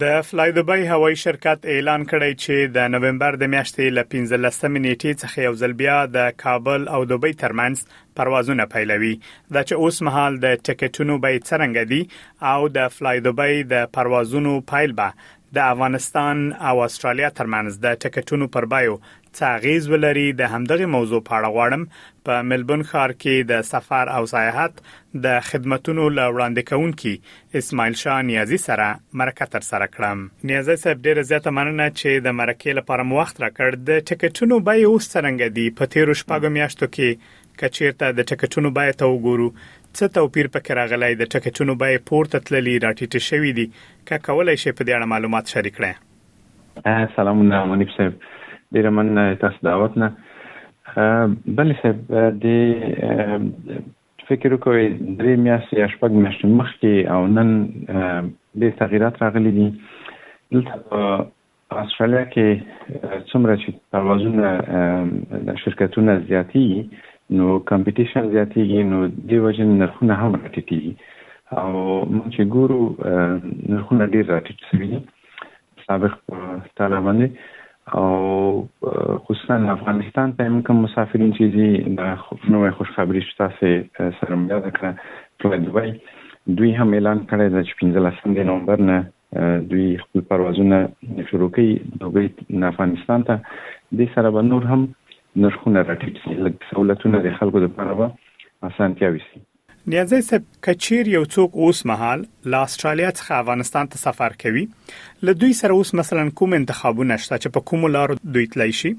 د فلای دوبۍ هوایي شرکت اعلان کړی چې د نوومبر د میاشتې له 15 نیټې څخه یو ځل بیا د کابل او دوبۍ ترمنځ پروازونه پیلوي دا چې اوس مهال د ټیکټونو بیې څنګه دي او د فلای دوبۍ د پروازونو پیل به د افغانستان او استرالیا ترمنځ د ټیکټونو پر بیو څه اغیز ولري د همدغې موضوع په اړه غواړم په ملبون ښار کې د سفر او سیاحت د خدمتونو له وړاندې کوونکي اسماعیل شاه نیازی سره مرکه تر سره کړم نیازی صاحب ډیره زیاته مننه چې د مرکې لپاره مو وخت راکړ د ټکټونو بیې اوس څرنګه دي په تیرو شپږو میاشتو کې کچیرته د ټکټونو بیه ته وګورو څه توپیر پکې راغلی د ټکټونو بیه پورته تللی راټیټې شوې دي که کولای شي په دې اړه معلومات شریک کړئ سلامونه منیب صاحب ډیره مننه تاسو دعوت نه بله صاحب د فکر وکړئ درې میاشتې یا شپږ میاشتې مخکې او نن ډېر تغیرات راغلي دي دلته په استرالیا کې څومره چې پروازونه شرکتونه زیاتېږي نو کمپټیشن زیاتېږي نو دې وجې نرخونه هم راټیټېږي او موږ چې ګورو نرخونه ډېر راټیټ شوي دي سابق طالبان او خصوصا افغانستان ته موږ مسافرین چې دي دا نوې خوشخبری شته چې سره ملګری کړه فلای دوی دوی هم اعلان کړی دی چې 15 د نومبر نه دوی خپل پروازونه شروع کوي دوی افغانستان ته د سره به نور هم نرخونه راټیټ شي لږ سہولتونه د خلکو لپاره به اسانتیاوي شي نیازی صاحب که چیر یو څوک اوس مهال له استرالیا څخه افغانستان ته سفر کوي له دوی سره اوس مثلا کوم انتخابونه شته چې په کوم لارو دوی تلای شي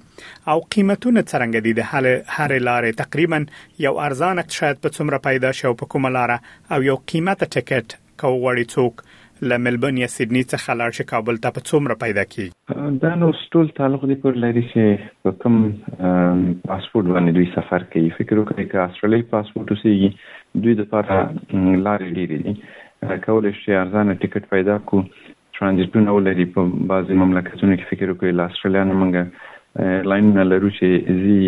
او قیمتونه څنګه دي د هر هر لارې تقریبا یو ارزانه شاید په څومره پیدا شي او په کومه لار او یو قیمته ټیکټ که وغواړي څوک له ملبورن یا سیدني څخه لاړ شي کابل ته په څومره پیدا کیږي؟ دا نو اوس ټول تعلق دې پر لري چې په کوم پاسپورټ باندې دوی سفر کوي فکر وکړئ که اسټراليايي پاسپورټ اوسېږي دوی دپاره لارې ډېرې دي کولی شو چې ارزانه ټکټ پیدا کړو ترانزیټونه ولري په بعضې مملکتونو کې فکر وکړئ له اسټرالیا نه موږ ایرلاینونه لرو چې ځي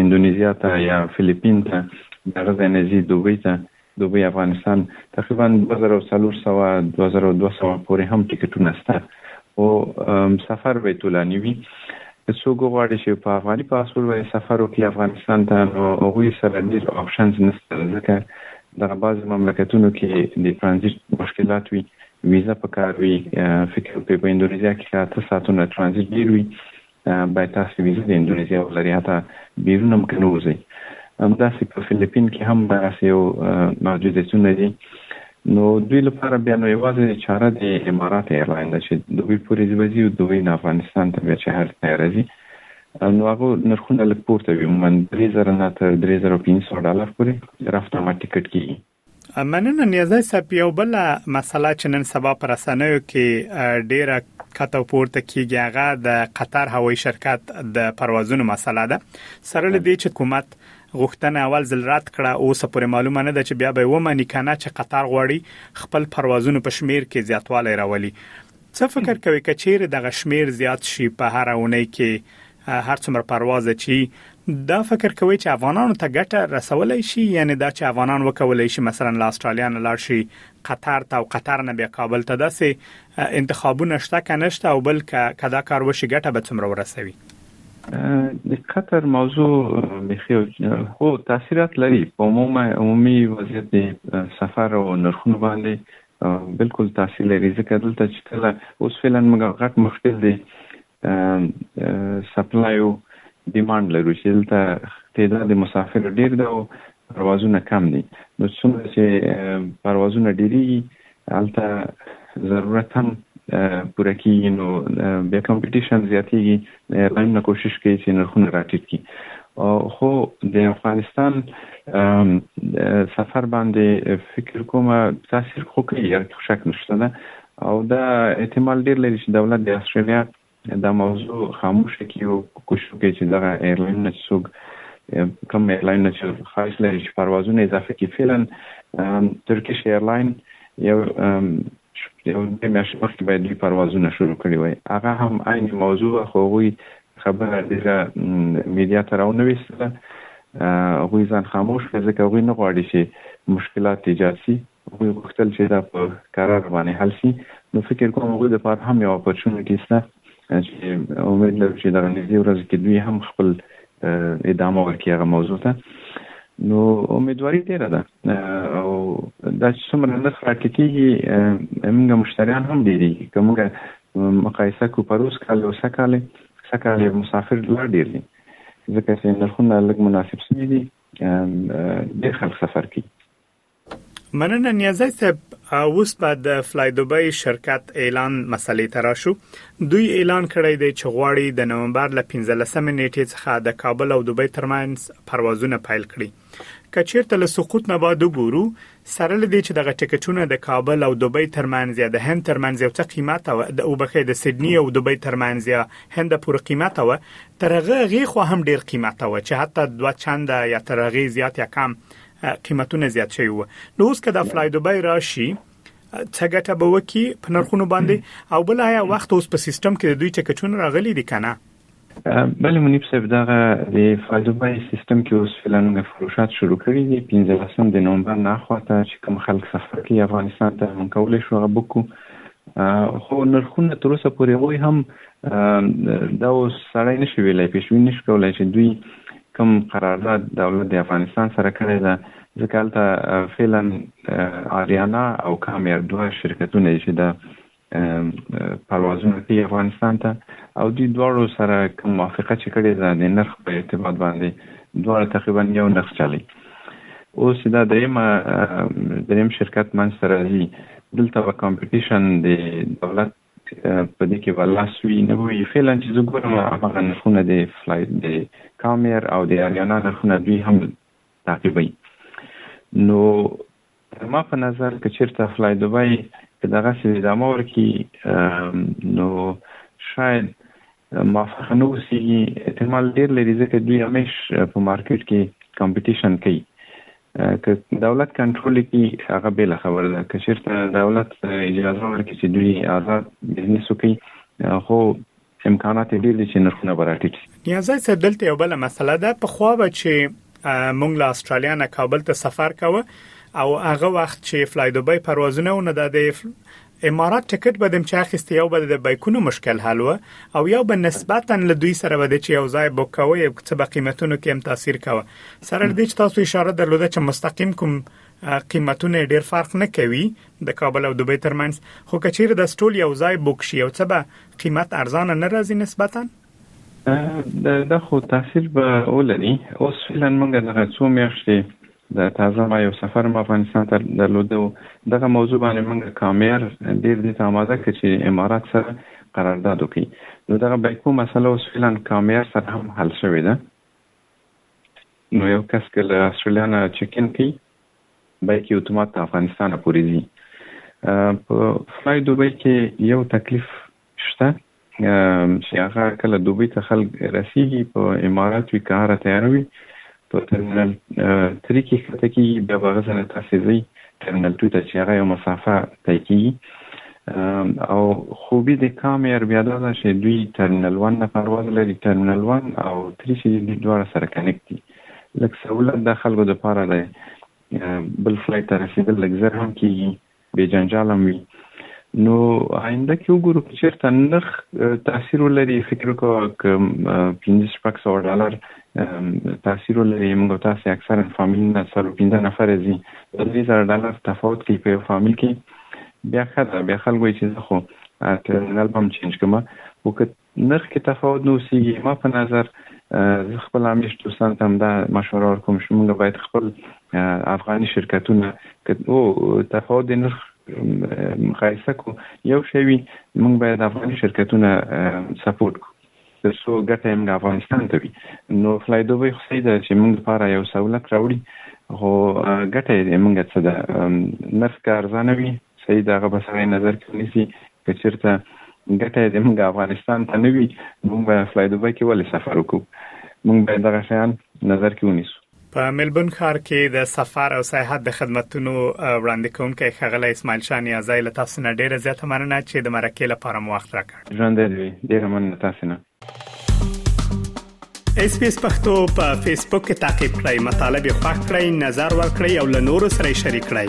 اندونیزیا ته یا فلیپین ته د هغه ځای نه ځي دوبۍ ته دوبۍ افغانستان تقریبا دوه زره او څلور سوه دوه زره او دوه سوه پورې هم ټکټونه سته خو سفر به طولاني وي که څوک وغواړي چې په افغاني پاسپورت باندې سفر وکړي افغانستان ته نو هغوی سره ډېر آپشنز نشته ځکه دغه بعضې مملکتونو کې د ترانزیټ مشکلات وي ویزه پکار وي فکر وکړئ په اندونیزیا کې که اته ساعتونه ترانزیټ ډېر وي باید تاسو ویزه د اندونیزیا ولري حتی بیرون هم که نه وځئ همداسې په فلیپین کې هم دغسې یو محدودیتونه دي نو دوی لپاره بیا نو یوازې چاره د امارات ایرلاین ده چې دوی پورې ځي او دوی نه افغانستان ته بیا چې هر ځای راځي نو هغه نرخونه لږ پورته وي عموما درې زره نه تر درې زره پنځه سوه ډالر پورې رفت عامه ټیکټ کېږي مننه نیازی صاحب یو بل مسله چې نن سبا پر رسنیو کې ډیره کته او پورته کیږي هغه د قطر هوایي شرکت د پروازونو مسله ده سره لدی چې حکومت غوښتنه اول ځل رد کړه او څه پورې معلومه نه ده چې بیا به ومني کنه چې قطر غواړي خپل پروازونو په شمیر کې زیاتوالی راولي څه فکر کوې که چیرې دغه شمیر زیات شي په هر اونۍ کې هر څومره پرواز چی دا فکر کوي چې افغانانو ته ګټه رسولای شي یعنی دا چې افغانان وکولای شي مثلا له استرالیا نه لاړ شي قطر ته او قطر نه بیا کابل ته داسې انتخابونه شته که نشته او بل که دا کار وشي ګټه به څومره ورسوي د قطر موضوع بخي خو تاثیرات لري په عمومي وضعیت سفر او نرخونو باندې بلکل تاثیر لري ځکه دلته چې کله اوس فعلا موږ غټ مشکل دی سپلای او ډیماند لرو چې دلته تعداد مسافر ډیر دی او پروازونه کم دي نو څومره چې پروازونه ډیریږي هلته ضرورت هم پوره کیږي نو بیا کمپټیشن زیاتیږي ایرلاین نه کوشش کوي چې نرخونه راټیټ کړي خو د افغانستان سفر باندې فکر کوم تاثیر خو کوي یو شک نشته ده او دا احتمال ډیر لري چې دولت د استرالیا دا موضوع خاموشه کړي او کوشش وکړي چې دغه ایرلاین نه څوک کوم ایرلاین نه چې خواهش لري چې پروازونه اضافه کړي فعلا ترکیش ایرلاین یو یو درې میاشتې مخکې به یې دوی پروازونه شروع کړي وای، هغه هم عین موضوع وه، خو هغوی خبره ډېره میډیا ته راونه ویستله، هغوی ځان خاموش کړ، ځکه هغوی نه غواړي چې مشکلات ایجاد شي، هغوی غوښتل چې دا په کراره باندې حل شي، نو فکر کوم هغوی لپاره هم یو اپرچونټي شته. چې امید لرو چې دغه نږدې ورځ کې دوی هم خپل ادامه ورکړي هغه موضوع ته نو امیدواري ډیره ده او دا چې څومره نرخ راټیټېږي موږ مشتریان هم ډېرېږي که موږ مقایسه کو پروس کال او سکال سکال مسافر لا ډېر دي ځکه چې نرخونه لږ مناسب شوي دي ډېر خلک سفر کوي مننه نیازی صاحب اوس به د فلای دوبۍ شرکت اعلان مسلې ته راشو دوی اعلان کړی دی چې غواړي د نومبر له 15مې نیټې څخه د کابل او دوبۍ ترمنځ پروازونه پیل کړي کچیرته له سقوط نه بعد وګورو سره لدی چې دغه ټیکټونه د کابل او دوبۍ ترمنځ یا د هند ترمنځ یو څه قیمت او د وبخې د سیدنی او دوبۍ ترمنځ یا هند پورې قیمت او ترغه غي خو هم ډیر قیمت او چې حتی دوه چنده یا ترغه زیات یا کم قیمتونه زیات شوی وو نو اوس که د فلای دوبای راشي څه ګټه به وکي په نرخونو باندې او بل آیا وخت اوس په سیستم کې د دوی ټکټونه راغلي دي کنه بله منیب صاحب دغه د فالدوبای سیستم کې اوس فعلا موږ فروشات شروع کړي دي 15 د نومبر نه خواته چې کوم خلک سفر کوي افغانستان ته موږ کولای شو هغه بکو خو نرخونه تر اوسه پورې وای هم دا اوس سړی نشي ویلای پیشوی نشي کولای چې دوی کوم قرارداد دولت د افغانستان سره کړی ده ځکه هلته فعلا آریانا او کامیار دوه شرکتونه دي چې د پروازونه کوي افغانستان ته او دوی دواړو سره کوم موافقه چې کړې ده د نرخ په ارتباط باندې دواړه تقریبا یو نرخ چلی اوس دا دریم دریم شرکت منځ ته راځي دلته به کمپټیشن د دولت په دې کې به لاس وي نه وي فعلا چې زه ګورم هغه نرخونه د فلایټ د کامیر او د اریانا نرخونه دوی هم تعقیبوي نو تر ما په نظر که چیرته فلای دوبای که دغسې ادامه ورکړي نو شاید موفقه نه اوسیږي احتمال ډیر لري ځکه دوی همیش په مارکیټ کې کمپټیشن کوي که دولت کنټرول کی هغه بیل خبر ده که چیرته دولت اجازه ورکړي چې دوی آزاد بزنس وکړي خو امکانات ډیر دي چې نرخونه براټیټ شي نیازای صاحب دلته یو بل مسله ده په خو به چې مونږ له استرالیا نه کابل ته سفر کاوه او هغه وخت چې فلای دوبۍ پروازونه ونه د امارات ټکټ به دم چې اخیستي یو به د بیکونو مشکل حل و او یو به نسبتا له دوی سره به چې یو ځای بوک کوي او څه به قیمتونو کې هم تاثیر کوي سره دې چې تاسو اشاره درلوده چې مستقیم کوم قیمتونه ډیر فرق نه کوي د کابل او دوبۍ ترمنځ خو کچیر د سټول یو ځای بوک شي او څه به قیمت ارزانه نه راځي نسبتا دا خو تاثیر به ولري اوس فعلا موږ دغه څو میاشتې د تازه ما یو سفر هم افغانستان ته درلوده او دغه موضوع باندې موږ کامیر ډیر دې ته اماده کړ چې امارات سره قرارداد وکړي نو دغه بیکو مسله اوس فعلا کامیر سره هم حل شوې ده نو یو کس که له استرالیا نه چک ان کوي بیک یې اتومات افغانستان پورې ځي په فلای دوبۍ کې یو تکلیف شته چې هغه کله دوبۍ ته خلک رسیږي په امارات وي کار تیار وي په ترمینل 3 کې ښکته کیږي بیا به هغه ځای نه تاسې ځئ ترمینل 2 ته چې هغه یو مسافه طی کیږي او خوبي د کام ایر بیا دا ده چې دوی ترمینل 1 نه پرواز لري ترمینل 1 او 3 چې دوی دواړه سره کنیکټ دي لږ سهولت د خلکو لپاره دی بل فلایټ ته رسیدل لږ زر هم کیږي بې جنجال هم وي نو آینده کې وګورو که چېرته نرخ تاثیر ولري فکر وکړو که پنځه شپږ سوه ډالر تاثیر ولري موږ تاسو اکثر فامیلونه څلور پنځه نفر ځي د درې زره ډالر تفاوت کوي په یو فامیل کې بیا ښه ده بیا خلک وایي چې زه خو ټرمینل به هم چینج کړم خو که نرخ کې تفاوت نه اوسېږي ما په نظر زه خپل همیش دوستان ته همدا مشوره ورکوم چې موږ باید خپل افغاني شرکتونه که او تفاوت د نرخ مقایسه کو یو شوي موږ باید افغاني شرکتونه سپورټ کو تر څو ګټه موږ افغانستان ته وي نو فلای دوبۍ خو صحیح ده چې موږ لپاره یو سهولت راوړي خو ګټه یې موږ څه ده نرخ که ارزانه وي سعید هغه به سړی نظر کې ونیسي که چیرته ګټه یې زموږ افغانستان ته نه وي نو موږ به فلای دوبۍ کې ولې سفر وکړو موږ باید دغه شیان نظر کې ونیسو په ملبون ښار کې د سفر او سیاحت د خدمتونو وړاندې کوونکی ښاغلی اسماعیل شاه نیازی له تاسو نه ډیره زیاته مننه چې د مرکې لپاره مو وخت راکړ ژوندی دې وي ډیره مننه تاسو نه اس پی اس پختو په فیسبوک کې تا کې پلی مطلب یو فاک کړئ نظر ور کړئ او له نورو سره شریک کړئ